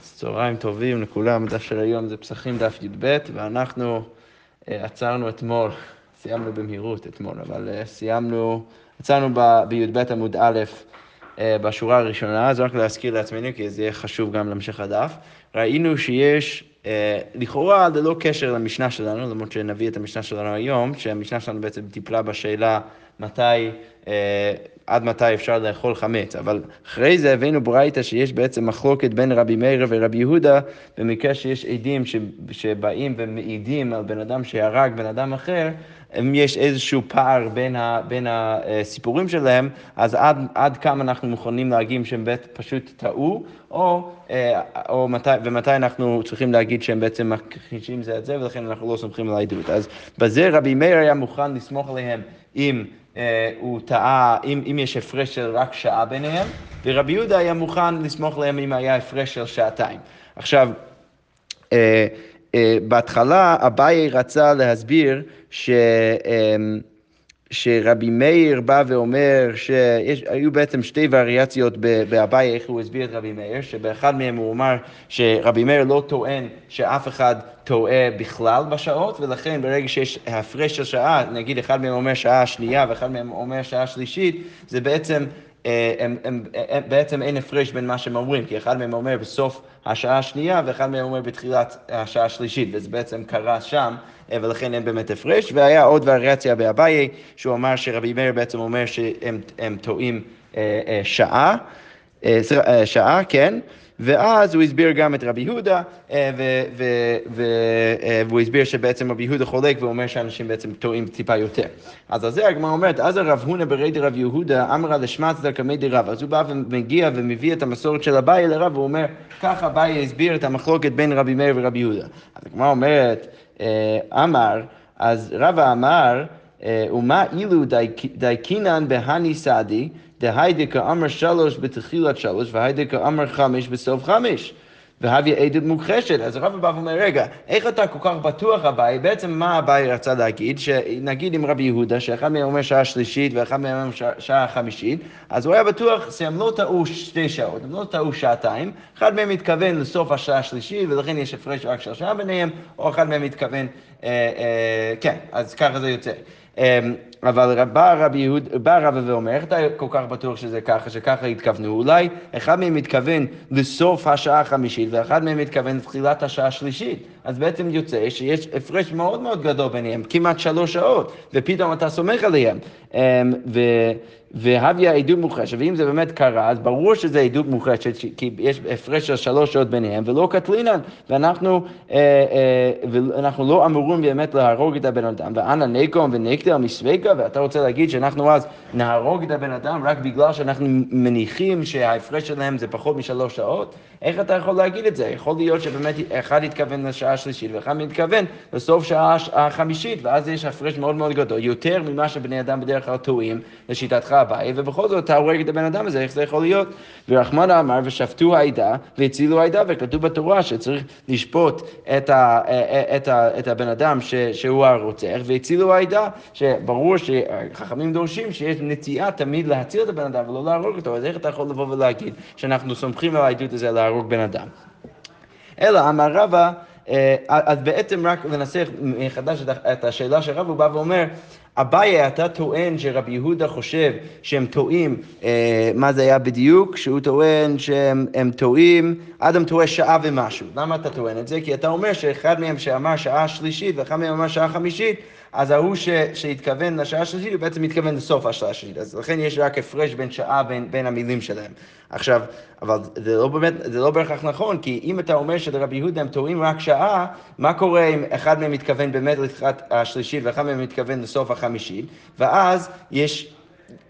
אז צהריים טובים לכולם, הדף של היום זה פסחים דף י"ב, ואנחנו אה, עצרנו אתמול, סיימנו במהירות אתמול, אבל אה, סיימנו, עצרנו בי"ב עמוד א', אה, בשורה הראשונה, אז רק להזכיר לעצמנו, כי זה יהיה חשוב גם להמשך הדף. ראינו שיש, אה, לכאורה ללא קשר למשנה שלנו, למרות שנביא את המשנה שלנו היום, שהמשנה שלנו בעצם טיפלה בשאלה מתי... אה, עד מתי אפשר לאכול חמץ, אבל אחרי זה הבאנו ברייתא שיש בעצם מחלוקת בין רבי מאיר ורבי יהודה, במקרה שיש עדים שבאים ומעידים על בן אדם שהרג בן אדם אחר, אם יש איזשהו פער בין, ה, בין הסיפורים שלהם, אז עד, עד כמה אנחנו מוכנים להגיד שהם פשוט טעו, או, אה, או מתי, ומתי אנחנו צריכים להגיד שהם בעצם מכחישים זה את זה, ולכן אנחנו לא סומכים על העדות. אז בזה רבי מאיר היה מוכן לסמוך עליהם אם... אה, הוא טעה, אם, אם יש הפרש של רק שעה ביניהם, ורבי יהודה היה מוכן לסמוך להם אם היה הפרש של שעתיים. עכשיו, אה, אה, בהתחלה אביי רצה להסביר ש... שרבי מאיר בא ואומר שהיו בעצם שתי וריאציות באביי, איך הוא הסביר את רבי מאיר, שבאחד מהם הוא אמר שרבי מאיר לא טוען שאף אחד טועה בכלל בשעות, ולכן ברגע שיש הפרש של שעה, נגיד אחד מהם אומר שעה שנייה ואחד מהם אומר שעה שלישית, זה בעצם, הם, הם, הם, בעצם אין הפרש בין מה שהם אומרים, כי אחד מהם אומר בסוף השעה השנייה ואחד מהם אומר בתחילת השעה השלישית, וזה בעצם קרה שם. אה, ולכן אין באמת הפרש, והיה עוד וריאציה באביי, שהוא אמר שרבי מאיר בעצם אומר שהם טועים אה, אה, שעה, שעה, כן, ואז הוא הסביר גם את רבי יהודה, והוא הסביר שבעצם רבי יהודה חולק ואומר שאנשים בעצם טועים טיפה יותר. אז על זה הגמרא אומרת, אז הרב הונא ברי דרב יהודה אמרה לשמץ דקמי דרב. אז הוא בא ומגיע ומביא את המסורת של אביי לרב, והוא אומר, ככה אביי הסביר את המחלוקת בין רבי מאיר ורבי יהודה. אז הגמרא אומרת, אה, אמר, אז רבא אמר, אה, ומה אילו דייקינן בהני סעדי, דהיידה כאמר שלוש בתחילת שלוש, והיידה כאמר חמש בסוף חמש. והביא עדות מוכחשת. אז הרב בא ואומר, רגע, איך אתה כל כך בטוח אביי? בעצם מה אביי רצה להגיד? שנגיד עם רבי יהודה, שאחד מהם אומר שעה שלישית ואחד מהם אומר שעה חמישית, אז הוא היה בטוח שהם לא טעו שתי שעות, הם לא טעו שעתיים, אחד מהם מתכוון לסוף השעה השלישית, ולכן יש הפרש רק של שעה ביניהם, או אחד מהם מתכוון, אה, אה, כן, אז ככה זה יוצא. אבל בא רבי יהוד, בא רבא ואומר, איך אתה כל כך בטוח שזה ככה, שככה התכוונו? אולי אחד מהם מתכוון לסוף השעה החמישית ואחד מהם מתכוון לתחילת השעה השלישית. אז בעצם יוצא שיש הפרש מאוד מאוד גדול ביניהם, כמעט שלוש שעות, ופתאום אתה סומך עליהם. אמ, ו... והביא עדות מוחשת, ואם זה באמת קרה, אז ברור שזה עדות מוחשת, כי יש הפרש של שלוש שעות ביניהם, ולא קטלינן, ואנחנו, אה, אה, ואנחנו לא אמורים באמת להרוג את הבן אדם, ואנא נקום ונקטל מסוויקה, ואתה רוצה להגיד שאנחנו אז נהרוג את הבן אדם רק בגלל שאנחנו מניחים שההפרש שלהם זה פחות משלוש שעות? איך אתה יכול להגיד את זה? יכול להיות שבאמת אחד יתכוון לשעה השלישית ואחד מתכוון לסוף שעה החמישית, ואז יש הפרש מאוד מאוד גדול, יותר ממה שבני אדם בדרך כלל טועים, לשיטתך אביי, ובכל זאת אתה הורג את הבן אדם הזה, איך זה יכול להיות? ורחמן אמר, ושפטו העדה והצילו העדה, וכתוב בתורה שצריך לשפוט את, ה, את, ה, את הבן אדם ש, שהוא הרוצח, והצילו העדה, שברור שחכמים דורשים שיש נטייה תמיד להציל את הבן אדם ולא להרוג אותו, אז איך אתה יכול לבוא ולהגיד שאנחנו סומכים על העדות הזה להרוג בן אדם? אלא אמר רבא, אה, אז בעצם רק לנסח מחדש את השאלה של רבא, הוא בא ואומר, אביי, אתה טוען שרבי יהודה חושב שהם טועים, אה, מה זה היה בדיוק? שהוא טוען שהם טועים, אדם טועה שעה ומשהו. למה אתה טוען את זה? כי אתה אומר שאחד מהם שאמר שעה שלישית ואחד מהם אמר שעה חמישית, אז ההוא ש, שהתכוון לשעה השלישית, הוא בעצם מתכוון לסוף השעה השלישית. אז לכן יש רק הפרש בין שעה בין, בין המילים שלהם. עכשיו, אבל זה לא באמת, זה לא בהכרח נכון, כי אם אתה אומר שלרבי יהודה הם טועים רק שעה, מה קורה אם אחד מהם מתכוון באמת לתחילת השלישית ואחד מהם מתכוון לסוף החמישית, ואז יש...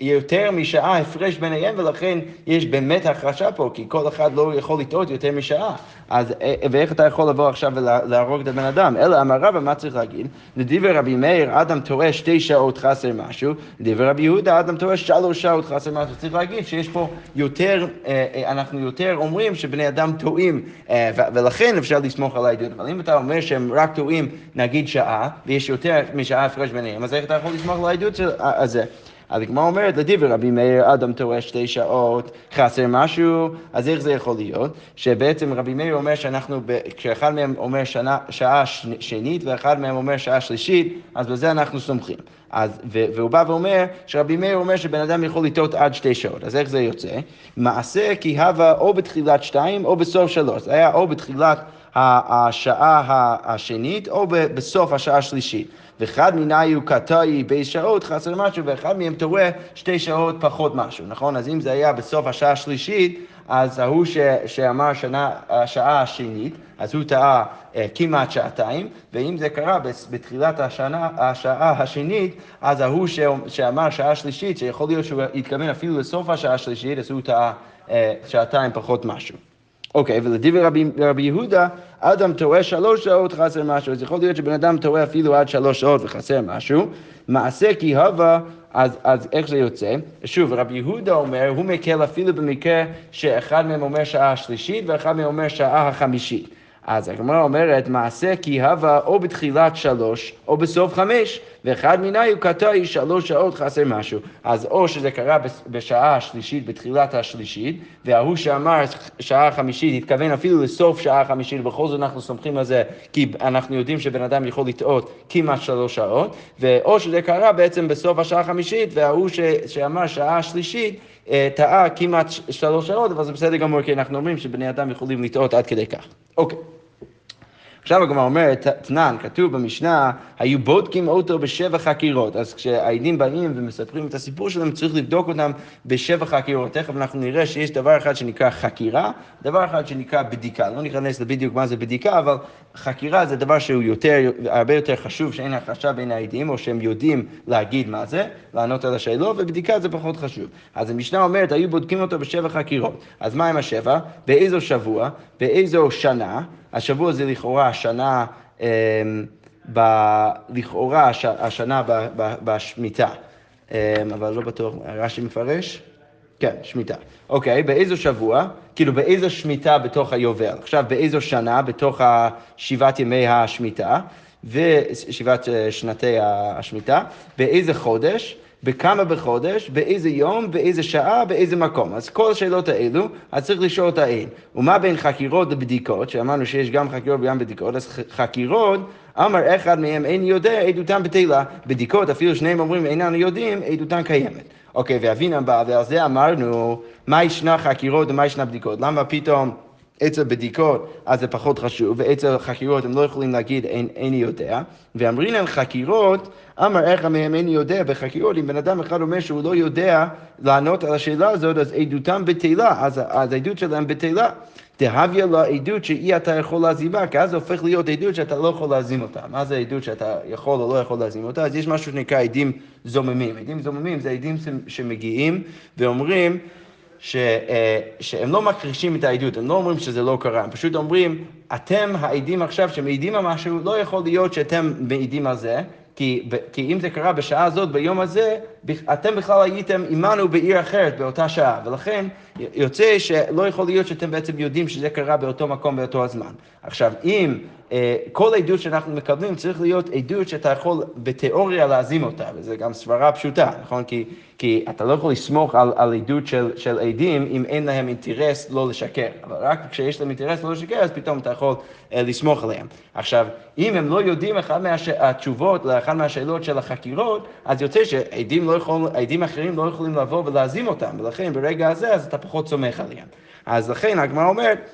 יותר משעה הפרש ביניהם, ולכן יש באמת החרשה פה, כי כל אחד לא יכול לטעות יותר משעה. אז ואיך אתה יכול לבוא עכשיו ולהרוג את הבן אדם? אלא אמר רבא, מה צריך להגיד? לדבר רבי מאיר, אדם טועה שתי שעות חסר משהו, לדבר רבי יהודה, אדם טועה שלוש שעות חסר משהו. צריך להגיד שיש פה יותר, אה, אה, אנחנו יותר אומרים שבני אדם טועים, אה, ולכן אפשר לסמוך על העדות. אבל אם אתה אומר שהם רק טועים, נגיד שעה, ויש יותר משעה הפרש ביניהם, אז איך אתה יכול לסמוך על העדות הזה? אז הגמרא אומרת, לדיבר רבי מאיר, אדם טועה שתי שעות, חסר משהו, אז איך זה יכול להיות? שבעצם רבי מאיר אומר שאנחנו, כשאחד מהם אומר שנה, שעה שנית ואחד מהם אומר שעה שלישית, אז בזה אנחנו סומכים. אז, והוא בא ואומר שרבי מאיר אומר שבן אדם יכול לטעות עד שתי שעות, אז איך זה יוצא? מעשה כי הווה או בתחילת שתיים או בסוף שלוש, זה היה או בתחילת השעה השנית או בסוף השעה השלישית. ואחד מנהי הוא קטעי בי שעות חסר משהו, ואחד מהם טועה שתי שעות פחות משהו, נכון? אז אם זה היה בסוף השעה השלישית, אז ההוא ש, שאמר שנה, השעה השנית, אז הוא טעה אה, כמעט שעתיים, ואם זה קרה בתחילת השנה, השעה השנית, אז ההוא ש, שאמר שעה שלישית, שיכול להיות שהוא התכוון אפילו לסוף השעה השלישית, אז הוא טעה אה, שעתיים פחות משהו. אוקיי, ולדברי רבי, רבי יהודה, אדם טועה שלוש שעות חסר משהו, אז יכול להיות שבן אדם טועה אפילו עד שלוש שעות וחסר משהו. מעשה כי הווה, אז, אז איך זה יוצא? שוב, רבי יהודה אומר, הוא מקל אפילו במקרה שאחד מהם אומר שעה שלישית ואחד מהם אומר שעה החמישית. אז הגמרא אומרת, מעשה כי הווה או בתחילת שלוש או בסוף חמש, ואחד מיני הוא קטעי שלוש שעות חסר משהו. אז או שזה קרה בשעה השלישית, בתחילת השלישית, וההוא שאמר שעה חמישית התכוון אפילו לסוף שעה חמישית, ובכל זאת אנחנו סומכים על זה, כי אנחנו יודעים שבן אדם יכול לטעות כמעט שלוש שעות, ואו שזה קרה בעצם בסוף השעה החמישית, וההוא שאמר שעה שלישית, אה, טעה כמעט שלוש שעות, אבל זה בסדר גמור, כי אנחנו אומרים שבני אדם יכולים לטעות עד כדי כך. אוקיי. עכשיו הגמרא אומרת, תנן, כתוב במשנה, היו בודקים אותו בשבע חקירות. אז כשהעדים באים ומספרים את הסיפור שלהם, צריך לבדוק אותם בשבע חקירות. תכף אנחנו נראה שיש דבר אחד שנקרא חקירה, דבר אחד שנקרא בדיקה. לא ניכנס לבדיוק מה זה בדיקה, אבל חקירה זה דבר שהוא יותר, הרבה יותר חשוב, שאין הכחשה בין העדים, או שהם יודעים להגיד מה זה, לענות על השאלות, ובדיקה זה פחות חשוב. אז המשנה אומרת, היו בודקים אותו בשבע חקירות. אז מה עם השבע? באיזו שבוע? באיזו שנה? השבוע זה לכאורה השנה, אמ, ב, לכאורה הש, השנה ב, ב, בשמיטה, אמ, אבל לא בטוח, רש"י מפרש? כן, שמיטה. אוקיי, באיזו שבוע? כאילו באיזו שמיטה בתוך היובל. עכשיו, באיזו שנה בתוך שבעת ימי השמיטה, ושבעת אה, שנתי השמיטה, באיזה חודש? בכמה בחודש, באיזה יום, באיזה שעה, באיזה מקום. אז כל השאלות האלו, אז צריך לשאול את האין. ומה בין חקירות לבדיקות, שאמרנו שיש גם חקירות וגם בדיקות, אז חקירות, אמר אחד מהם אין יודע, עדותם בטלה. בדיקות, אפילו שניהם אומרים אינם יודעים, עדותם קיימת. אוקיי, ואבינם בא, ועל זה אמרנו, מה ישנה חקירות ומה ישנה בדיקות? למה פתאום... אצל בדיקות אז זה פחות חשוב, ואצל חקירות הם לא יכולים להגיד אין, איני יודע, ואמרינן חקירות, אמר איך מהם איני יודע, בחקירות אם בן אדם אחד אומר שהוא לא יודע לענות על השאלה הזאת, אז עדותם בטלה, אז, אז העדות שלהם בטלה. דהביה לה עדות שאי אתה יכול להזימה, כי אז זה הופך להיות עדות שאתה לא יכול להזים אותה. מה זה עדות שאתה יכול או לא יכול להזים אותה? אז יש משהו שנקרא עדים זוממים. עדים זוממים זה עדים שמגיעים ואומרים ש, אה, שהם לא מכחישים את העדות, הם לא אומרים שזה לא קרה, הם פשוט אומרים, אתם העדים עכשיו שמעידים על משהו, לא יכול להיות שאתם מעידים על זה, כי, כי אם זה קרה בשעה הזאת, ביום הזה, אתם בכלל הייתם עמנו בעיר אחרת באותה שעה, ולכן יוצא שלא יכול להיות שאתם בעצם יודעים שזה קרה באותו מקום באותו הזמן. עכשיו, אם אה, כל עדות שאנחנו מקבלים צריך להיות עדות שאתה יכול בתיאוריה להזים אותה, וזו גם סברה פשוטה, נכון? כי, כי אתה לא יכול לסמוך על, על עדות של, של עדים אם אין להם אינטרס לא לשקר, אבל רק כשיש להם אינטרס לא לשקר, אז פתאום אתה יכול אה, לסמוך עליהם. עכשיו, אם הם לא יודעים אחד מהתשובות לאחת מהשאלות של החקירות, אז יוצא שעדים לא יכול, אחרים לא יכולים לבוא ולהזים אותם, ולכן ברגע הזה אז אתה פחות סומך עליהם. אז לכן הגמרא אומרת,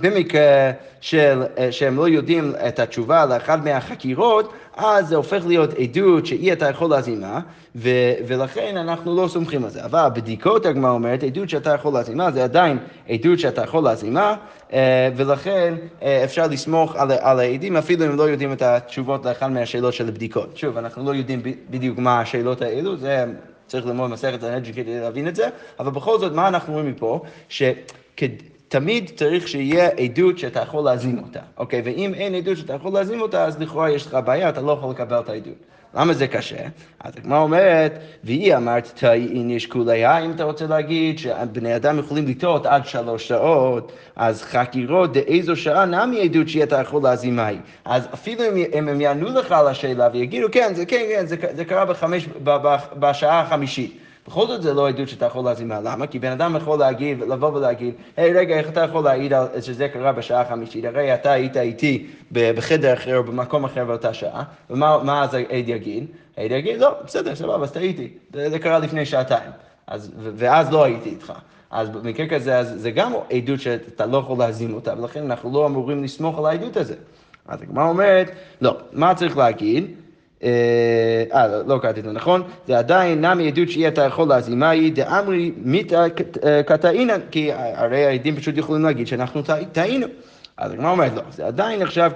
במקרה של, שהם לא יודעים את התשובה לאחד מהחקירות, אז זה הופך להיות עדות שאי אתה יכול להזימה, ו, ולכן אנחנו לא סומכים על זה. אבל בדיקות הגמרא אומרת, עדות שאתה יכול להזימה זה עדיין עדות שאתה יכול להזימה, אה, ולכן אה, אפשר לסמוך על, על העדים אפילו אם לא יודעים את התשובות לאחד מהשאלות של הבדיקות. שוב, אנחנו לא יודעים בדיוק מה השאלות האלו, זה... צריך ללמוד מסכת הנג'י כדי להבין את זה, אבל בכל זאת, מה אנחנו רואים מפה? שכד... תמיד צריך שיהיה עדות שאתה יכול להזים אותה, אוקיי? ואם אין עדות שאתה יכול להזים אותה, אז לכאורה יש לך בעיה, אתה לא יכול לקבל את העדות. למה זה קשה? אז הגמרא אומרת, והיא אמרת תאין יש כוליה, אם אתה רוצה להגיד שבני אדם יכולים לטעות עד שלוש שעות, אז חקירות דאיזו שעה נמי עדות שאתה יכול להזים מהי. אז אפילו אם הם יענו לך על השאלה ויגידו, כן, זה כן, כן, זה, זה קרה בחמש, בשעה החמישית. בכל זאת זה לא עדות שאתה יכול להזים מה, למה? כי בן אדם יכול להגיד, לבוא ולהגיד, היי hey, רגע, איך אתה יכול להעיד על שזה קרה בשעה החמישית? הרי אתה היית איתי בחדר אחר או במקום אחר באותה שעה, ומה אז העד יגיד? העד יגיד, לא, בסדר, סבבה, אז טעיתי, זה, זה קרה לפני שעתיים, אז, ואז לא הייתי איתך. אז במקרה כזה, אז זה גם עדות שאתה לא יכול להזים אותה, ולכן אנחנו לא אמורים לסמוך על העדות הזה. אז הגמרא אומרת, לא, מה צריך להגיד? אה, אה, לא, לא קראתי את זה נכון, זה עדיין נמי עדות שאי אתה יכול להזימה היא דאמרי מיתא אה, קטעינן, כי הרי העדים פשוט יכולים להגיד שאנחנו טעינו. אז הגמרא אומרת, לא, זה עדיין נחשב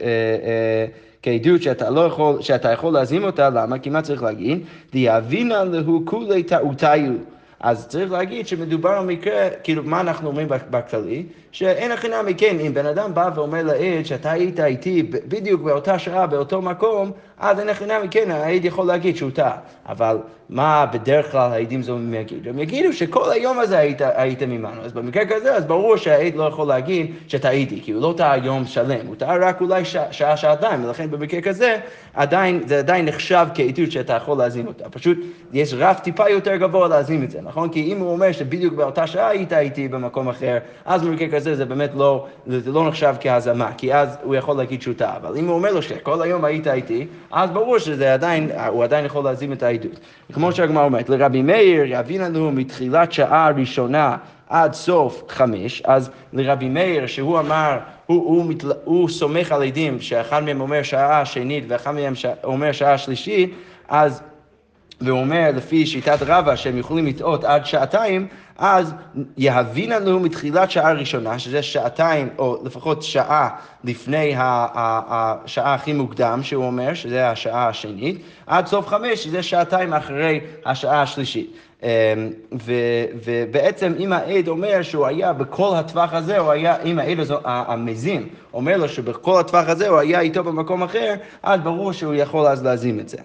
אה, כעדות שאתה לא יכול, שאתה יכול להזים אותה, למה? כי מה צריך להגיד? דיאבינן להו כולי טעותיו. אז צריך להגיד שמדובר על מקרה, כאילו, מה אנחנו אומרים בכללי? שאין הכי נמי כן, אם בן אדם בא ואומר לעד שאתה היית איתי בדיוק באותה שעה, באותו מקום, אז אין הכי נמי כן, העד יכול להגיד שהוא טעה. אבל מה בדרך כלל העדים זומים יגידו? הם יגידו שכל היום הזה היית, הייתם עמנו. אז במקרה כזה, אז ברור שהעד לא יכול להגיד שטעיתי, כי הוא לא טעה יום שלם, הוא טעה רק אולי שעה, שעתיים, ולכן במקרה כזה, עדיין, זה עדיין נחשב כעדות שאתה יכול להזין אותה. פשוט יש רף טיפה יותר גבוה להזין את זה, נכון? כי אם הוא אומר שבדיוק באותה שעה היית איתי במקום אחר, אז במקרה כזה זה באמת לא, זה לא נחשב כהזמה, כי אז הוא יכול להגיד שהוא טעה. אבל אם הוא אומר לו שכל היום היית איתי, אז ברור שזה עדיין, הוא עדיין יכול להזין את העדות. כמו שהגמרא אומרת, לרבי מאיר יבין לנו מתחילת שעה ראשונה עד סוף חמש, אז לרבי מאיר, שהוא אמר, הוא, הוא, מתל... הוא סומך על עדים שאחד מהם אומר שעה שנית ואחד מהם ש... אומר שעה שלישית, אז והוא אומר לפי שיטת רבא שהם יכולים לטעות עד שעתיים, אז יהבין לנו מתחילת שעה ראשונה, שזה שעתיים, או לפחות שעה לפני השעה הכי מוקדם, שהוא אומר, שזה השעה השנית, עד סוף חמש, שזה שעתיים אחרי השעה השלישית. אמ, ו, ובעצם אם העד אומר שהוא היה בכל הטווח הזה, הוא היה, אם העד המזין אומר לו שבכל הטווח הזה הוא היה איתו במקום אחר, אז ברור שהוא יכול אז להזים את זה.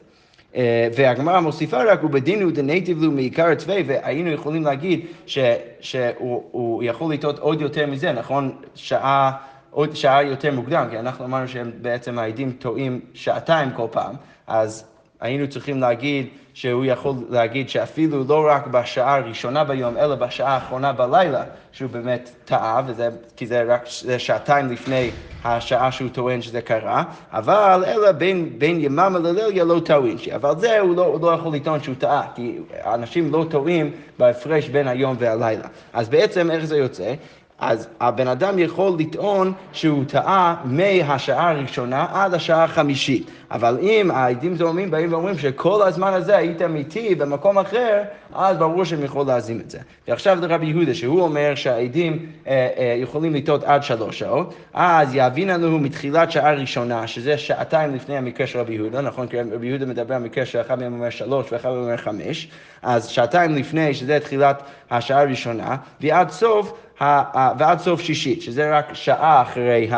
והגמרא מוסיפה רק, ובדין הוא דנייטיב לו מעיקר הצווי, והיינו יכולים להגיד ש, שהוא יכול לטעות עוד יותר מזה, נכון? שעה, עוד שעה יותר מוקדם, כי אנחנו אמרנו שהם בעצם העדים טועים שעתיים כל פעם, אז היינו צריכים להגיד שהוא יכול להגיד שאפילו לא רק בשעה הראשונה ביום, אלא בשעה האחרונה בלילה, שהוא באמת טעה, וזה, כי זה רק זה שעתיים לפני השעה שהוא טוען שזה קרה, אבל אלא בין, בין יממה לליליה לא טוען, אבל זה הוא לא, הוא לא יכול לטעון שהוא טעה, כי אנשים לא טועים בהפרש בין היום והלילה. אז בעצם איך זה יוצא? אז הבן אדם יכול לטעון שהוא טעה מהשעה הראשונה עד השעה החמישית. אבל אם העדים זוהמים באים ואומרים שכל הזמן הזה הייתם איתי במקום אחר, אז ברור שהם יכולים להזים את זה. ועכשיו לרבי יהודה, שהוא אומר שהעדים אה, אה, יכולים לטעות עד שלוש שעות, אז יבין לנו מתחילת שעה ראשונה, שזה שעתיים לפני המקרה של רבי יהודה, נכון? כי רבי יהודה מדבר על מקרה שאחד מהם אומר שלוש ואחד מהם אומר חמש, אז שעתיים לפני, שזה תחילת השעה הראשונה, ועד סוף ועד סוף שישית, שזה רק שעה אחרי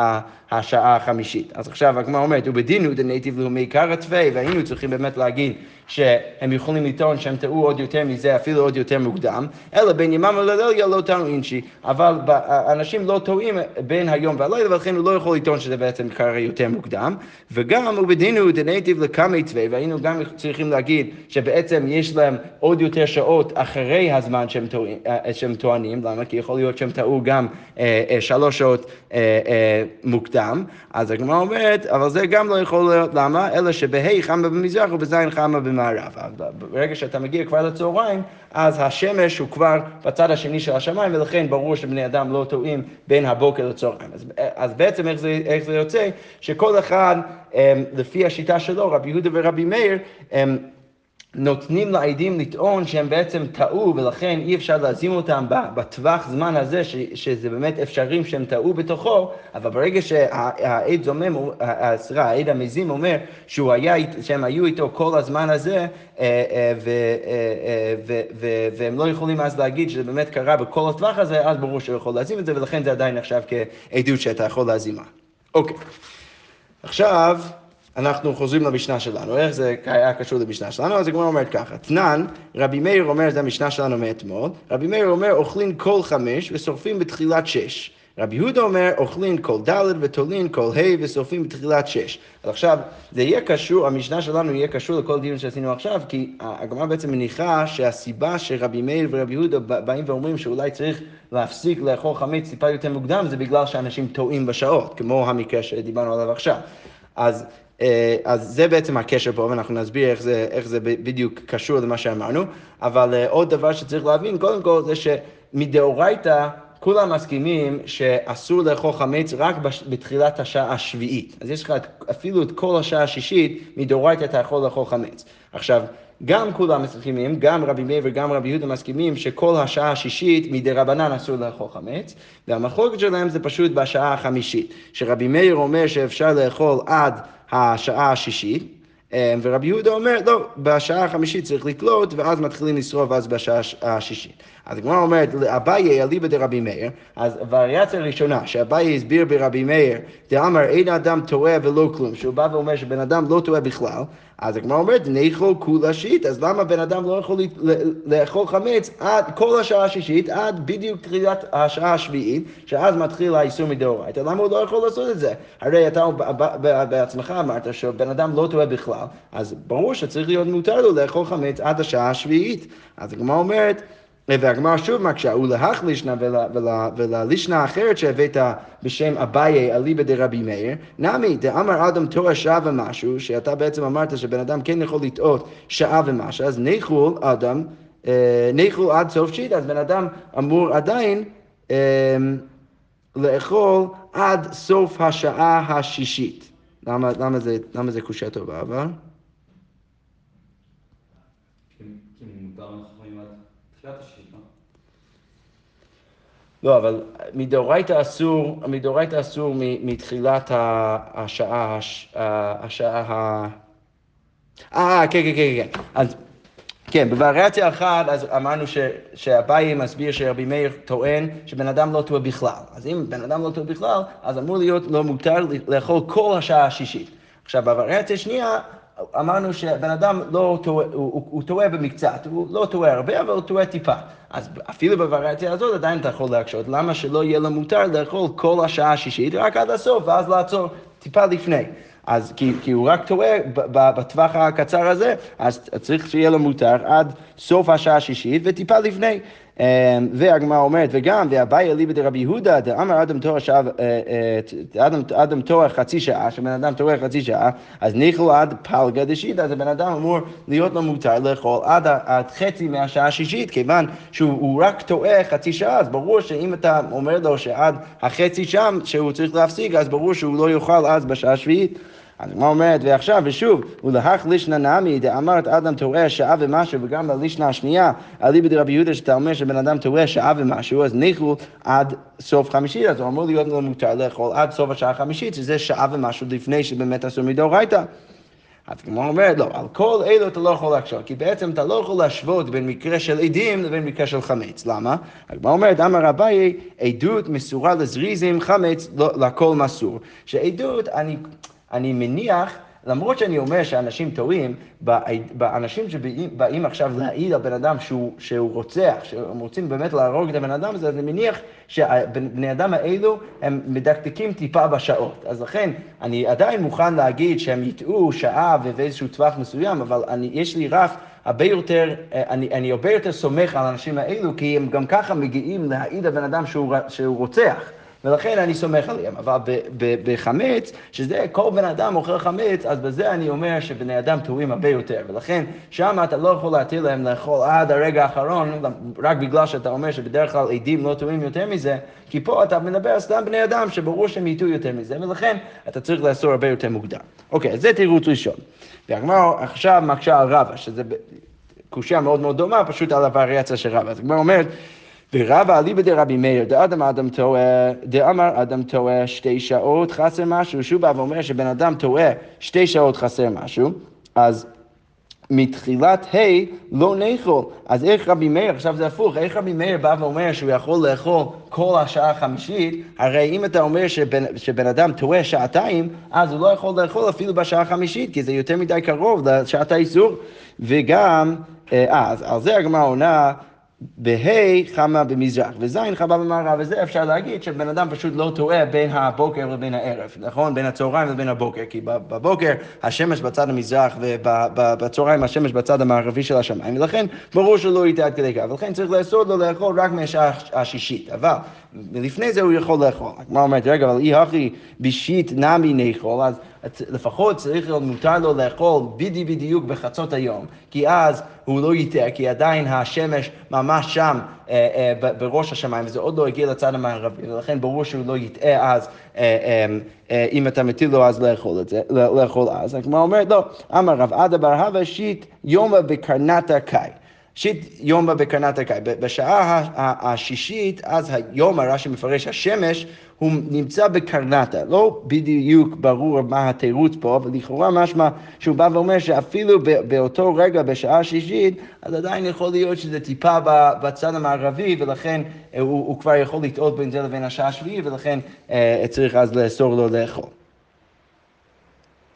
השעה החמישית. אז עכשיו הגמרא אומרת, ובדינו דנייטיב לאומי עיקר התווי, והיינו צריכים באמת להגיד שהם יכולים לטעון שהם טעו עוד יותר מזה, אפילו עוד יותר מוקדם, אלא בין ימם ולליליה לא טענו אינשי, אבל אנשים לא טועים בין היום והלילה, ולכן הוא לא יכול לטעון שזה בעצם קרה יותר מוקדם, וגם ובדינו דנייטיב לקמי תווי, והיינו גם צריכים להגיד שבעצם יש להם עוד יותר שעות אחרי הזמן שהם, אה, טוענים, למה? כי יכול להיות שהם טעו גם אה, אה, שלוש שעות אה, אה, מוקדם, אז הגמרא אומרת, אבל זה גם לא יכול להיות, למה? אלא שבה' חמה במזרח ובז' חמה. במערב. ברגע שאתה מגיע כבר לצהריים, אז השמש הוא כבר בצד השני של השמיים, ולכן ברור שבני אדם לא טועים בין הבוקר לצהריים. אז, אז בעצם איך זה, איך זה יוצא? שכל אחד, לפי השיטה שלו, רבי יהודה ורבי מאיר, הם, נותנים לעדים לטעון שהם בעצם טעו ולכן אי אפשר להזים אותם בטווח זמן הזה ש, שזה באמת אפשרי שהם טעו בתוכו, אבל ברגע שהעד זומם, סליחה, העד המזים אומר שהוא היה, שהם היו איתו כל הזמן הזה אה, אה, ו, ו, ו, והם לא יכולים אז להגיד שזה באמת קרה בכל הטווח הזה, אז ברור שהוא יכול להזים את זה ולכן זה עדיין נחשב כעדות שאתה יכול להזימה. אוקיי, עכשיו אנחנו חוזרים למשנה שלנו, איך זה היה קשור למשנה שלנו? אז הגמרא אומרת ככה, תנן, רבי מאיר אומר, זה המשנה שלנו מאתמול, רבי מאיר אומר, אוכלים כל חמש ושורפים בתחילת שש. רבי יהודה אומר, אוכלים כל ד' ותולין כל ה' ושורפים בתחילת שש. אז עכשיו, זה יהיה קשור, המשנה שלנו יהיה קשור לכל דיון שעשינו עכשיו, כי הגמרא בעצם מניחה שהסיבה שרבי מאיר ורבי יהודה באים ואומרים שאולי צריך להפסיק לאכול חמץ טיפה יותר מוקדם, זה בגלל שאנשים טועים בשעות, כמו המקרה שדיברנו עליו עכשיו. אז אז זה בעצם הקשר פה, ואנחנו נסביר איך זה, איך זה בדיוק קשור למה שאמרנו. אבל אה, עוד דבר שצריך להבין, קודם כל, זה שמדאורייתא כולם מסכימים שאסור לאכול חמץ רק בתחילת השעה השביעית. אז יש לך אפילו את כל השעה השישית, מדאורייתא אתה יכול לאכול חמץ. עכשיו, גם כולם מסכימים, גם רבי מאיר וגם רבי יהודה מסכימים שכל השעה השישית מדי רבנן אסור לאכול חמץ, והמחלוקת שלהם זה פשוט בשעה החמישית, שרבי מאיר אומר שאפשר לאכול עד השעה השישית, אה, ורבי יהודה אומר, לא, בשעה החמישית צריך לקלוט, ואז מתחילים לשרוף אז בשעה השישית. אז הגמרא אומרת, אביי אליבא דרבי מאיר, אז הווריאציה הראשונה, שאביי הסביר ברבי מאיר, דאמר אין אדם טועה ולא כלום, שהוא בא ואומר שבן אדם לא טועה בכלל, אז הגמרא אומרת, נאכול כולה שיט, אז למה בן אדם לא יכול לאכול חמץ עד כל השעה השישית, עד בדיוק תחילת השעה השביעית, שאז מתחיל האיסור מדאורייתא, למה הוא לא יכול לעשות את זה? הרי אתה בעצמך אמרת שבן אדם לא טועה בכלל, אז ברור שצריך להיות מותר לו לאכול חמץ עד השעה השביעית. אז הגמרא אומרת, והגמרא שוב מקשה, ולהחלישנה וללישנה האחרת שהבאת בשם אביי אליבא דרבי מאיר, נמי דאמר אדם תורה שעה ומשהו, שאתה בעצם אמרת שבן אדם כן יכול לטעות שעה ומשהו, אז ניחול אדם, אה, ניחול עד סוף שיט, אז בן אדם אמור עדיין אה, לאכול עד סוף השעה השישית. למה, זה, קושה טובה, אבל? לא, אבל מדאורייתא אסור, מדאורייתא אסור מתחילת השעה, השעה ה... אה, כן, כן, כן, כן. אז כן, בווריאציה אחת, אז אמרנו ש, שאביי מסביר שרבי מאיר טוען שבן אדם לא טועה בכלל. אז אם בן אדם לא טועה בכלל, אז אמור להיות לא מותר לאכול כל השעה השישית. עכשיו, בווריאציה השנייה, אמרנו שבן אדם לא טועה, הוא, טועה במקצת, הוא לא טועה הרבה, אבל הוא טועה טיפה. אז אפילו בווריאציה הזאת עדיין אתה יכול להקשות, למה שלא יהיה לו מותר לאכול כל השעה השישית רק עד הסוף, ואז לעצור טיפה לפני. אז כי, כי הוא רק טועה בטווח הקצר הזה, אז צריך שיהיה לו מותר עד סוף השעה השישית וטיפה לפני. אמ, והגמרא אומרת, וגם, ואביי אליבא דרבי יהודה, דאמר אדם תואר שעה, אה, אה, אדם, אדם תואר חצי שעה, שבן אדם תואר חצי שעה, אז ניחלו עד פלגה דשיתא, אז הבן אדם אמור להיות לו מותר לאכול עד, עד חצי מהשעה השישית, כיוון שהוא רק טועה חצי שעה, אז ברור שאם אתה אומר לו שעד החצי שם, שהוא צריך להפסיק, אז ברור שהוא לא יאכל אז בשעה השביעית. אז מה אומרת, ועכשיו, ושוב, ולהך לישנא נמי, דאמרת אדם טועה שעה ומשהו, וגם בלישנא השנייה, אליבא דרבי יהודה, שאתה אומר שבן אדם טועה שעה ומשהו, אז ניחו עד סוף חמישית, אז הוא אמור להיות מותר לאכול עד סוף השעה החמישית, שזה שעה ומשהו לפני שבאמת אסור מדאורייתא. אז כמו אומרת, לא, על כל אלו אתה לא יכול להקשות, כי בעצם אתה לא יכול להשוות בין מקרה של עדים לבין מקרה של חמץ. למה? הגמרא אומרת, אמר אביי, עדות מסורה לזריזים, חמץ לא, לכל מסור. שעדות, אני... אני מניח, למרות שאני אומר שאנשים טועים, באנשים שבאים עכשיו להעיד על בן אדם שהוא, שהוא רוצח, שהם רוצים באמת להרוג את הבן אדם הזה, אז אני מניח שהבני אדם האלו הם מדקדקים טיפה בשעות. אז לכן, אני עדיין מוכן להגיד שהם יטעו שעה ובאיזשהו טווח מסוים, אבל אני, יש לי רף הרבה יותר, אני, אני הרבה יותר סומך על האנשים האלו, כי הם גם ככה מגיעים להעיד על בן אדם שהוא, שהוא רוצח. ולכן אני סומך עליהם. אבל בחמץ, שזה כל בן אדם אוכל חמץ, אז בזה אני אומר שבני אדם טועים הרבה יותר. ולכן, שם אתה לא יכול להתיר להם לאכול עד הרגע האחרון, רק בגלל שאתה אומר שבדרך כלל עדים לא טועים יותר מזה, כי פה אתה מדבר סתם בני אדם שברור שהם יטעו יותר מזה, ולכן אתה צריך לאסור הרבה יותר מוקדם. אוקיי, אז זה תירוץ ראשון. והגמר עכשיו מקשה על רבא, שזה קושייה מאוד מאוד דומה, פשוט על הווריאציה של רבא. אז הגמר אומרת, ורבא אליבא דרבי מאיר, דאדם אדם טועה, דאמר אדם טועה שתי שעות חסר משהו, שהוא בא ואומר שבן אדם טועה שתי שעות חסר משהו, אז מתחילת ה' לא נאכול. אז איך רבי מאיר, עכשיו זה הפוך, איך רבי מאיר בא ואומר שהוא יכול לאכול כל השעה החמישית, הרי אם אתה אומר שבן, שבן אדם טועה שעתיים, אז הוא לא יכול לאכול אפילו בשעה החמישית, כי זה יותר מדי קרוב לשעת האיסור. וגם, אה, אז על זה הגמרא עונה, בה' חמה במזרח, וז' חמה במערב, וזה אפשר להגיד שבן אדם פשוט לא טועה בין הבוקר לבין הערב, נכון? בין הצהריים לבין הבוקר, כי בבוקר השמש בצד המזרח ובצהריים השמש בצד המערבי של השמיים, ולכן ברור שלא יטעה עד כדי כך, ולכן צריך לאסור לו לאכול רק מהשעה השישית, אבל לפני זה הוא יכול לאכול. הגמרא אומרת, רגע, אבל אי הכי בשיט נמי נאכול, אז לפחות צריך להיות מותר לו לאכול בדי בדיוק בחצות היום, כי אז הוא לא יטעה, כי עדיין השמש ממש שם אה, אה, בראש השמיים, וזה עוד לא הגיע לצד המערבי, ולכן ברור שהוא לא יטעה אז, אה, אה, אה, אם אתה מטיל לו אז לאכול את זה, לאכול אז. הגמרא אומרת, לא, אמר רב עדה בר הווה שיט יומא בקרנתא קאי. שיט יומא בקרנת הקאי. בשעה השישית, אז היום, רש"י מפרש, השמש, הוא נמצא בקרנטה. לא בדיוק ברור מה התירוץ פה, אבל לכאורה משמע שהוא בא ואומר שאפילו באותו רגע, בשעה השישית, אז עדיין יכול להיות שזה טיפה בצד המערבי, ולכן הוא, הוא כבר יכול לטעות בין זה לבין השעה השביעית, ולכן אה, צריך אז לאסור לו לאכול.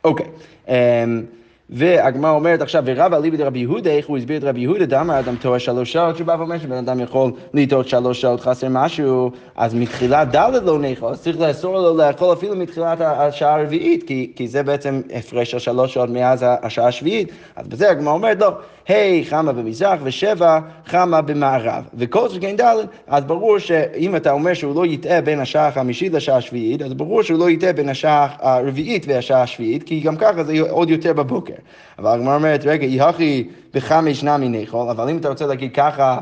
אוקיי. Okay. אמ, והגמרא אומרת עכשיו, ורבא אליבא דרבי יהודה, איך הוא הסביר את רבי יהודה, דאמר אדם טועה שלוש שעות, שבא ואומר שבן אדם יכול לטעות שלוש שעות חסר משהו, אז מתחילת ד' לא נאכול, צריך לאסור לו לאכול אפילו מתחילת השעה הרביעית, כי, כי זה בעצם הפרש של שלוש שעות מאז השעה השביעית, אז בזה הגמרא אומרת, לא, ה' חמה במזרח ושבע חמה במערב, וכל שכן ד', אז ברור שאם אתה אומר שהוא לא יטעה בין השעה החמישית לשעה השביעית, אז ברור שהוא לא יטעה בין השעה הרביעית והשעה השביעית, כי גם ככה זה עוד יותר בבוקר. אבל הגמרא אומרת, רגע, יהכי בחמש נמי נאכול, אבל אם אתה רוצה להגיד ככה,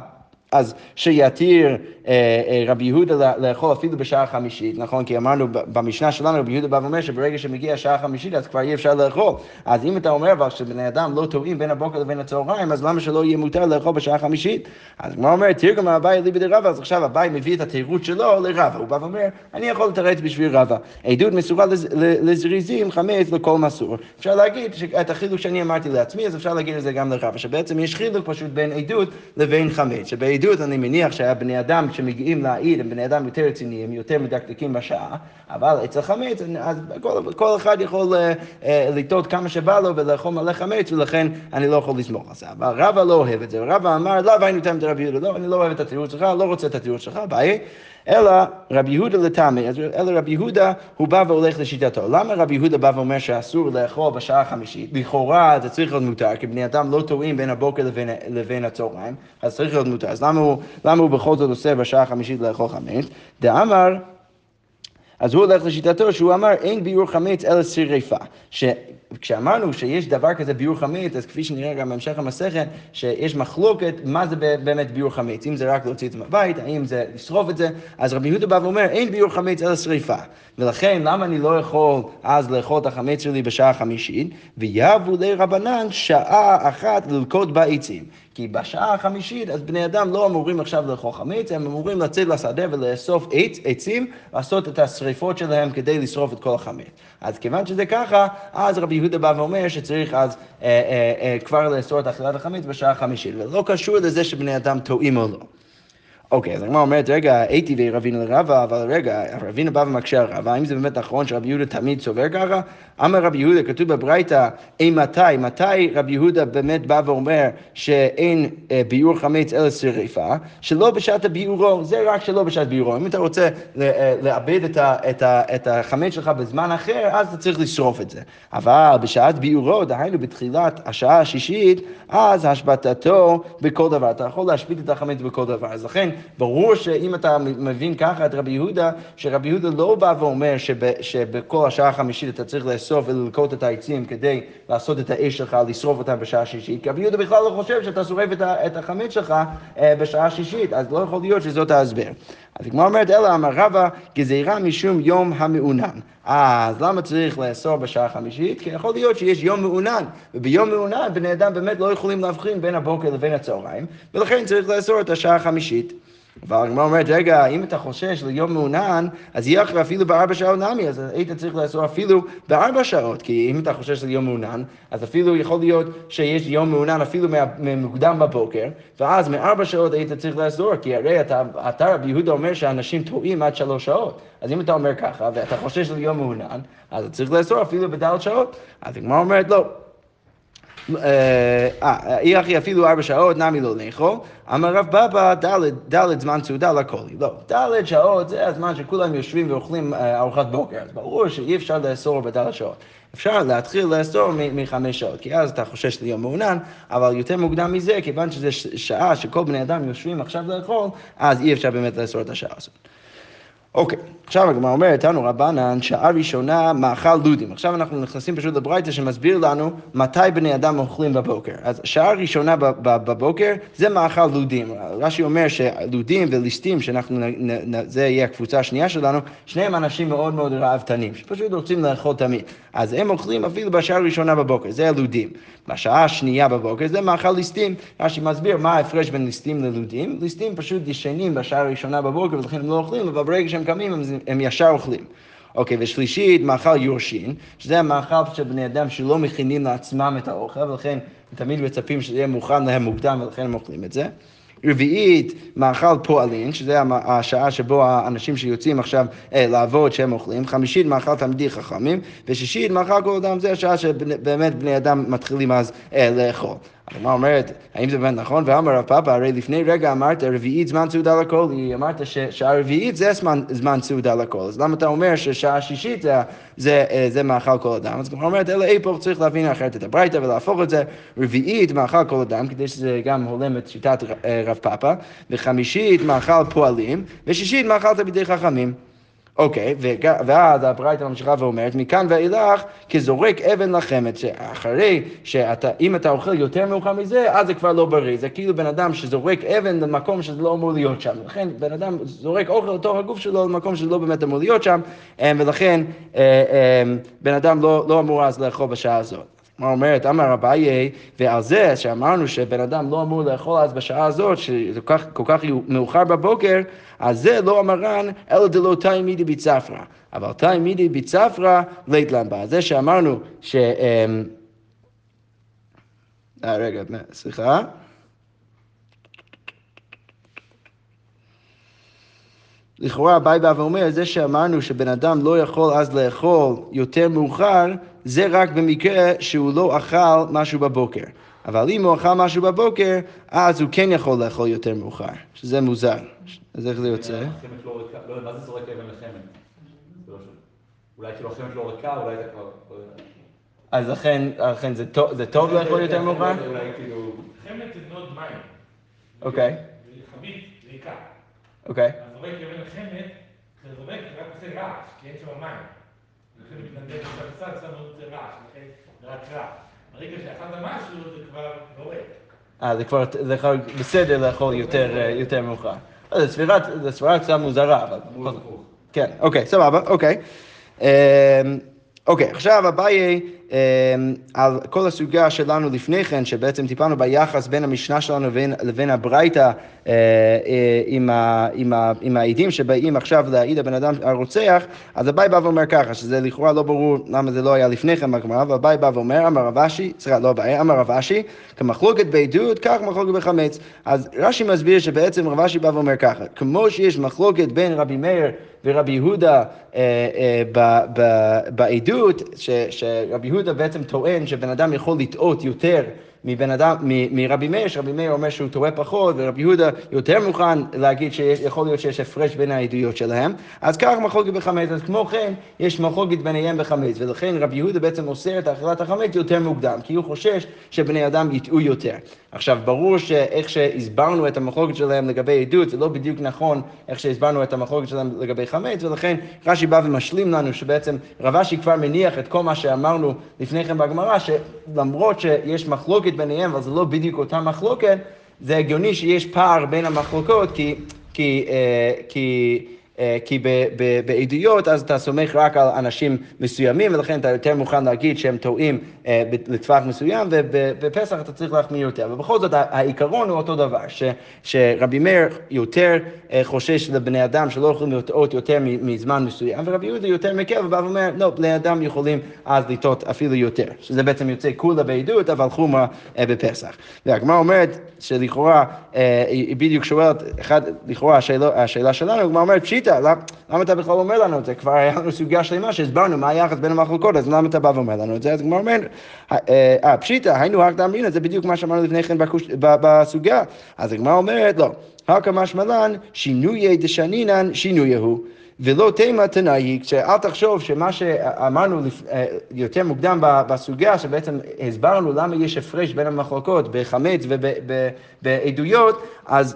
אז שיתיר רבי יהודה לאכול אפילו בשעה החמישית, נכון? כי אמרנו במשנה שלנו, רבי יהודה בא ואומר שברגע שמגיע השעה החמישית אז כבר אי אפשר לאכול. אז אם אתה אומר אבל שבני אדם לא טועים בין הבוקר לבין הצהריים, אז למה שלא יהיה מותר לאכול בשעה החמישית? אז כמו אומר, תרגום אביי ליבי דרבא, אז עכשיו אביי מביא את התירוץ שלו לרבא. הוא בא ואומר, אני יכול לתרץ בשביל רבא. עדות מסורה לזריזים, חמץ לכל מסור. אפשר להגיד את החילוק שאני אמרתי לעצמי, אז אפשר להגיד את זה גם לרבא, שבעצם יש חילוק פשוט בין עדות לבין חמץ. שבעדות אני מניח שהיה בני אדם שמגיעים להעיד הם בני אדם יותר רציניים, יותר מדקדקים בשעה, אבל אצל חמץ, אז כל, כל אחד יכול uh, uh, לטעות כמה שבא לו ולאכול מלא חמץ, ולכן אני לא יכול לסמוך על זה. אבל רבא לא אוהב את זה, ורבא אמר, לא, והיינו תמת רבי יהודה, לא, אני לא אוהב את התירוץ שלך, לא רוצה את התירוץ שלך, ביי. אלא רבי יהודה לטעמי, אלא רבי יהודה הוא בא והולך לשיטתו. למה רבי יהודה בא ואומר שאסור לאכול בשעה החמישית? לכאורה זה צריך להיות מותר, כי בני אדם לא טועים בין הבוקר לבין, לבין הצהריים, אז צריך להיות מותר. אז למה הוא, למה הוא בכל זאת עושה בשעה החמישית לאכול חמץ? דאמר אז הוא הולך לשיטתו שהוא אמר אין ביור חמץ אלא שריפה. כשאמרנו שיש דבר כזה ביור חמץ, אז כפי שנראה גם בהמשך המסכת, שיש מחלוקת מה זה באמת ביור חמץ, אם זה רק להוציא את זה מהבית, האם זה לשרוף את זה, אז רבי יהודה בא ואומר, אין ביור חמץ אלא שריפה. ולכן, למה אני לא יכול אז לאכול את החמץ שלי בשעה החמישית? ויבו לרבנן שעה אחת ללקוט בעצים. כי בשעה החמישית, אז בני אדם לא אמורים עכשיו לאכול חמץ, הם אמורים לצאת לשדה ולאסוף עץ, עצים, לעשות את השריפות שלהם כדי לשרוף את כל החמץ. אז כיוון שזה ככה, אז רבי יהודה בא ואומר שצריך אז אה, אה, אה, כבר לאסור את אכילת החמץ בשעה החמישית, ולא קשור לזה שבני אדם טועים או לא. אוקיי, אז הגמרא אומרת, רגע, הייתי ורבינו לרבה, אבל רגע, רבינו בא ומקשה על רבה, האם זה באמת נכון שרבי יהודה תמיד סובר ככה? אמר רבי יהודה, כתוב בברייתא, אימתי, מתי רבי יהודה באמת בא ואומר שאין אה, ביור חמץ אלא שריפה, שלא בשעת הביורו, זה רק שלא בשעת ביורו. אם אתה רוצה אה, לאבד את, ה, את, ה, את החמץ שלך בזמן אחר, אז אתה צריך לשרוף את זה. אבל בשעת ביורו, דהיינו בתחילת השעה השישית, אז השבתתו בכל דבר. אתה יכול להשבית את החמץ בכל דבר. אז לכן, ברור שאם אתה מבין ככה את רבי יהודה, שרבי יהודה לא בא ואומר שב, שבכל השעה החמישית אתה צריך לאסוף וללקוט את העצים כדי לעשות את האש שלך, לשרוף אותם בשעה שישית, כי רבי יהודה בכלל לא חושב שאתה שורף את, את החמץ שלך אה, בשעה שישית, אז לא יכול להיות שזאת ההסבר. אז הגמרא אומרת, אלא אמר רבא, גזירה משום יום המעונן. אז למה צריך לאסור בשעה החמישית? כי יכול להיות שיש יום מעונן, וביום מעונן בני אדם באמת לא יכולים להבחין בין הבוקר לבין הצהריים, ולכן צריך לאסור את השעה החמישית. אבל הגמרא אומרת, רגע, אם אתה חושש ליום מעונן, אז יהיה אחרי אפילו בארבע שעות נמי, אז היית צריך לאסור אפילו בארבע שעות, כי אם אתה חושש ליום מעונן, אז אפילו יכול להיות שיש יום מעונן אפילו מוקדם בבוקר, ואז מארבע שעות היית צריך לאסור, כי הרי אתה, אתה רבי יהודה אומר שאנשים טועים עד שלוש שעות. אז אם אתה אומר ככה, ואתה חושש ליום מעונן, אז צריך לאסור אפילו בדלת שעות. אז הגמרא אומרת, לא. אה, אי אחי אפילו ארבע שעות, נמי לא לאכול. אמר רב בבא, דלת זמן סעודה לקולי. לא, דלת שעות זה הזמן שכולם יושבים ואוכלים אה, ארוחת בוקר, אז ברור שאי אפשר לאסור בדלת שעות. אפשר להתחיל לאסור מחמש שעות, כי אז אתה חושש ליום מעונן, אבל יותר מוקדם מזה, כיוון שזו שעה שכל בני אדם יושבים עכשיו לאכול, אז אי אפשר באמת לאסור את השעה הזאת. אוקיי, עכשיו הגמרא אומרת, תנו רבנן, שעה ראשונה מאכל לודים. עכשיו אנחנו נכנסים פשוט לברייתא שמסביר לנו מתי בני אדם אוכלים בבוקר. אז שעה ראשונה בבוקר זה מאכל לודים. רש"י אומר שלודים וליסטים, שאנחנו, זה יהיה הקבוצה השנייה שלנו, שניהם אנשים מאוד מאוד ראוותנים, שפשוט רוצים לאכול תמיד. אז הם אוכלים אפילו בשעה הראשונה בבוקר, זה הלודים. בשעה השנייה בבוקר זה מאכל ליסטים. רש"י מסביר מה ההפרש בין ליסטים ללודים. ליסטים פשוט ישנים בשעה הראשונה בבוקר ולכן הם לא אוכלים, אבל ברגע שהם קמים הם, הם ישר אוכלים. אוקיי, ושלישית, מאכל יורשין, שזה המאכל של בני אדם שלא מכינים לעצמם את האוכל, ולכן תמיד מצפים שזה יהיה מוכן להם מוקדם, ולכן הם אוכלים את זה. רביעית, מאכל פועלין, שזה השעה שבו האנשים שיוצאים עכשיו אה, לעבוד שהם אוכלים. חמישית, מאכל תלמידי חכמים. ושישית, מאכל כל אדם, זה השעה שבאמת בני אדם מתחילים אז אה, לאכול. הגמרא אומרת, האם זה באמת נכון? ואמר רב פאפא, הרי לפני רגע אמרת רביעית זמן סעודה לכל, אמרת ששעה רביעית זה זמן, זמן סעודה לכל, אז למה אתה אומר ששעה שישית זה, זה, אה, זה מאכל כל אדם? אז הגמרא אומרת, אלא אי פה צריך להבין אחרת את הברייתא ולהפוך את זה רביעית מאכל כל אדם, כדי שזה גם הולם את שיטת אה, רב פאפא, וחמישית מאכל פועלים, ושישית מאכל תלמידי חכמים. אוקיי, ואז הברייתא ממשיכה ואומרת, מכאן ואילך כזורק אבן לחמת, שאחרי שאתה, אם אתה אוכל יותר מאוחר מזה, אז זה כבר לא בריא. זה כאילו בן אדם שזורק אבן למקום שזה לא אמור להיות שם. לכן בן אדם זורק אוכל לתוך הגוף שלו למקום שזה לא באמת אמור להיות שם, אה, ולכן אה, אה, בן אדם לא, לא אמור אז לאכול בשעה הזאת. מה אומרת, אמר אביי, ועל זה שאמרנו שבן אדם לא אמור לאכול אז בשעה הזאת, שזה כל כך, כל כך מאוחר בבוקר, אז זה לא אמרן, אלא דלא תאי מידי בצפרא. אבל תאי מידי בצפרא, לית לנבא. זה שאמרנו ש... אמ, אה, רגע, סליחה. לכאורה אביי בא ואומר, זה שאמרנו שבן אדם לא יכול אז לאכול יותר מאוחר, זה רק במקרה שהוא לא אכל משהו בבוקר. אבל אם הוא אכל משהו בבוקר, אז הוא כן יכול לאכול יותר מאוחר, שזה מוזר. אז איך זה יוצא? לא, לא, מה זה זורק אבן לחמד? אולי כאילו החמד לא ריקה, אולי אתה כבר... אז לכן זה טוב לאכול יותר מאוחר? כאילו- חמד זה נוד מים. אוקיי. חבית ריקה. אוקיי. אבן לחמד, זה זורק רק עושה רעש, כי אין שם מים. לכן מתנדב עכשיו קצת, שם עוד רעש, לכן זה רק רע. ברגע שאכלת משהו, זה כבר ריק. אה, זה כבר, זה כבר בסדר לאכול יותר, אה, יותר מאוחר. זה ספירה קצת מוזרה, אבל... כן, אוקיי, סבבה, אוקיי. אמ, אוקיי, עכשיו אביי על כל הסוגיה שלנו לפני כן, שבעצם טיפלנו ביחס בין המשנה שלנו לבין, לבין הברייתא אה, אה, עם, עם, עם העדים שבאים עכשיו להעיד הבן אדם הרוצח, אז אביי בא ואומר ככה, שזה לכאורה לא ברור למה זה לא היה לפני כן בגמרא, אבל אביי בא ואומר, אמר רב אשי, סליחה, לא אביי, אמר רב אשי, כמחלוקת בעדות, כך מחלוקת בחמץ. אז רש"י מסביר שבעצם רב אשי בא ואומר ככה, כמו שיש מחלוקת בין רבי מאיר ורבי יהודה אה, בעדות, שרבי יהודה בעצם טוען שבן אדם יכול לטעות יותר מבן אדם, מ- מרבי מאיר, שרבי מאיר אומר שהוא טועה פחות, ורבי יהודה יותר מוכן להגיד שיכול להיות שיש הפרש בין העדויות שלהם, אז כך מחלוקת בחמץ, אז כמו כן, יש מחלוקת ביניהם בחמץ, ולכן רבי יהודה בעצם אוסר את אכילת החמץ יותר מוקדם, כי הוא חושש שבני אדם יטעו יותר. עכשיו, ברור שאיך שהסברנו את המחלוקת שלהם לגבי עדות, זה לא בדיוק נכון איך שהסברנו את המחלוקת שלהם לגבי חמץ, ולכן רש"י בא ומשלים לנו שבעצם רב אשי כבר מניח את כל מה שאמרנו לפני כן בגמרא, שלמרות שיש מחלוקת ביניהם, אבל זה לא בדיוק אותה מחלוקת, זה הגיוני שיש פער בין המחלוקות, כי, כי, אה, כי, כי ב, ב, בעדויות אז אתה סומך רק על אנשים מסוימים, ולכן אתה יותר מוכן להגיד שהם טועים אה, לטווח מסוים, ובפסח אתה צריך להחמיר יותר. אבל בכל זאת, העיקרון הוא אותו דבר, ש, שרבי מאיר יותר אה, חושש לבני אדם שלא יכולים לטעות יותר מזמן מסוים, ורבי יהודה יותר מקל ובא ואומר, לא, בני אדם יכולים אז לטעות אפילו יותר, שזה בעצם יוצא כולה בעדות, אבל חומרה אה, בפסח. והגמרא אומרת שלכאורה, אה, היא בדיוק שואלת, אחד, לכאורה השאלה, השאלה שלנו, הגמרא אומרת, פשיטא, למה, למה אתה בכלל אומר לנו את זה? כבר היה לנו סוגיה שלמה שהסברנו מה היחס בין המחלוקות, אז למה אתה בא ואומר לנו את זה? אז הגמרא אומרת, אה, אה, פשיטא, היינו הכא אמרינא, זה בדיוק מה שאמרנו לפני כן בסוגיה. אז הגמרא אומרת, לא, הכא משמלן, שינויי דשנינן שינויהו. ולא תימא תנאי, שאל תחשוב שמה שאמרנו לפ- אה, יותר מוקדם בסוגיה, שבעצם הסברנו למה יש הפרש בין המחלוקות בחמץ ובעדויות, אז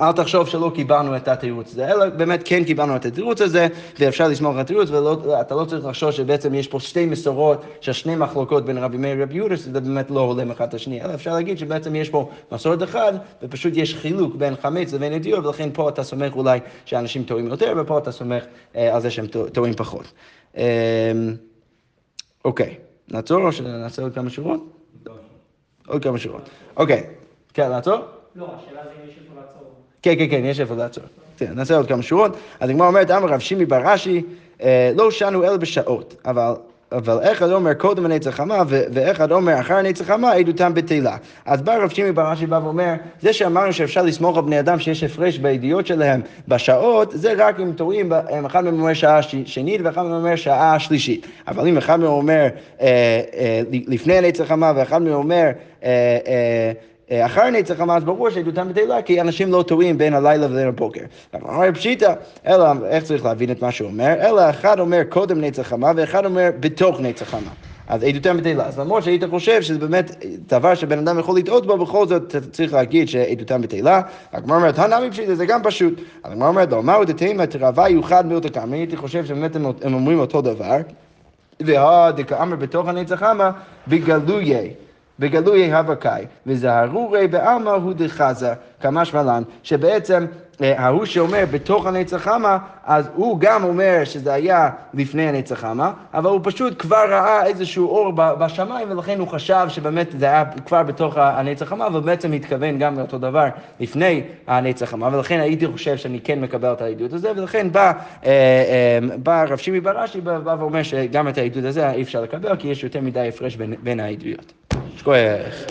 אל תחשוב שלא קיבלנו את התירוץ הזה, אלא באמת כן קיבלנו את התירוץ הזה, ואפשר לסמוך על התירוץ, ואתה לא צריך לחשוש שבעצם יש פה שתי מסורות של שני מחלוקות בין רבי מאיר ורבי יהודה, שזה באמת לא הולם אחד את השני, אלא אפשר להגיד שבעצם יש פה מסורת אחת, ופשוט יש חילוק בין חמץ לבין עדויות, ולכן פה אתה סומך אולי שאנשים טועים יותר, ופה אתה סומך אה, על זה שהם טוע- טועים פחות. אה, אוקיי, נעצור או שנעשה עוד כמה שורות? עוד כמה שורות. אוקיי, כן, לעצור? לא, השאלה זה אם יש איפה לעצור. כן, כן, כן, יש איפה לעצור. נעשה עוד כמה שורות. אז הגמרא אומרת, אמר רב שימי בר רש"י, אה, לא שנו אלא בשעות, אבל... אבל אחד אומר קודם הנצח חמה, ו- ואחד אומר אחר הנצח חמה, עדותם בטלה. אז בא רב שימי בר רש"י בא ואומר, זה שאמרנו שאפשר לסמוך על בני אדם שיש הפרש בידיעות שלהם בשעות, זה רק אם טועים, ב- אם אחד מהם אומר שעה ש- שנית ואחד מהם אומר שעה שלישית. אבל אם אחד מהם אומר אה, אה, לפני הנצח חמה ואחד מהם אומר אה, אה, אחר נצח אז ברור שעדותם בטלה, כי אנשים לא טועים בין הלילה ובין הבוקר. אמר פשיטא, אלא, איך צריך להבין את מה שהוא אומר? אלא אחד אומר קודם נצח חמה, ואחד אומר בתוך נצח חמה. אז עדותם בטלה. אז למרות שהיית חושב שזה באמת דבר שבן אדם יכול לטעות בו, בכל זאת צריך להגיד שעדותם בטלה. הגמרא אומרת, הנמי פשיטא, זה גם פשוט. הגמרא אומרת, לא, מהו דתימה תרווה יוחד מילתא קמא, הייתי חושב שבאמת הם אומרים אותו דבר. והדקאמר בתוך הנצח חמה, בגלוי הבקאי, וזהרורי בעלמא הוא דחזה, כמשמע לן, שבעצם ההוא שאומר בתוך הנצח חמה, אז הוא גם אומר שזה היה לפני הנצח חמה, אבל הוא פשוט כבר ראה איזשהו אור בשמיים, ולכן הוא חשב שבאמת זה היה כבר בתוך הנצח חמה, אבל בעצם התכוון גם לאותו דבר לפני הנצח חמה, ולכן הייתי חושב שאני כן מקבל את העדות הזה, ולכן בא, אה, אה, בא רב שימי ברש"י, בא בא ואומר שגם את העדות הזה אי אפשר לקבל, כי יש יותר מדי הפרש בין, בין העדויות. שכוח.